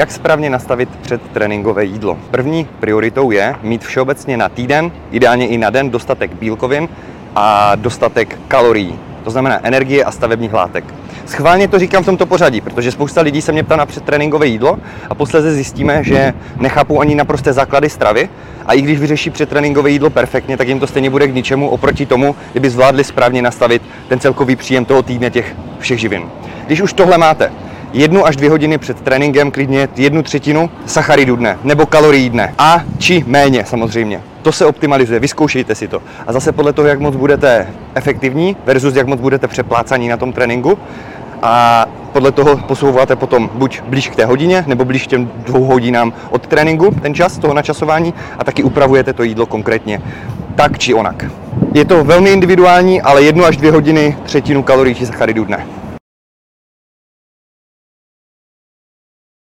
Jak správně nastavit předtréninkové jídlo? První prioritou je mít všeobecně na týden, ideálně i na den, dostatek bílkovin a dostatek kalorií. To znamená energie a stavebních látek. Schválně to říkám v tomto pořadí, protože spousta lidí se mě ptá na předtréninkové jídlo a posledně zjistíme, že nechápou ani naprosté základy stravy a i když vyřeší předtréninkové jídlo perfektně, tak jim to stejně bude k ničemu oproti tomu, kdyby zvládli správně nastavit ten celkový příjem toho týdne těch všech živin. Když už tohle máte, jednu až dvě hodiny před tréninkem klidně jednu třetinu sacharidů dne nebo kalorií dne a či méně samozřejmě. To se optimalizuje, vyzkoušejte si to. A zase podle toho, jak moc budete efektivní versus jak moc budete přeplácaní na tom tréninku, a podle toho posouváte potom buď blíž k té hodině, nebo blíž k těm dvou hodinám od tréninku, ten čas toho načasování, a taky upravujete to jídlo konkrétně tak či onak. Je to velmi individuální, ale jednu až dvě hodiny třetinu kalorií či sacharidů dne.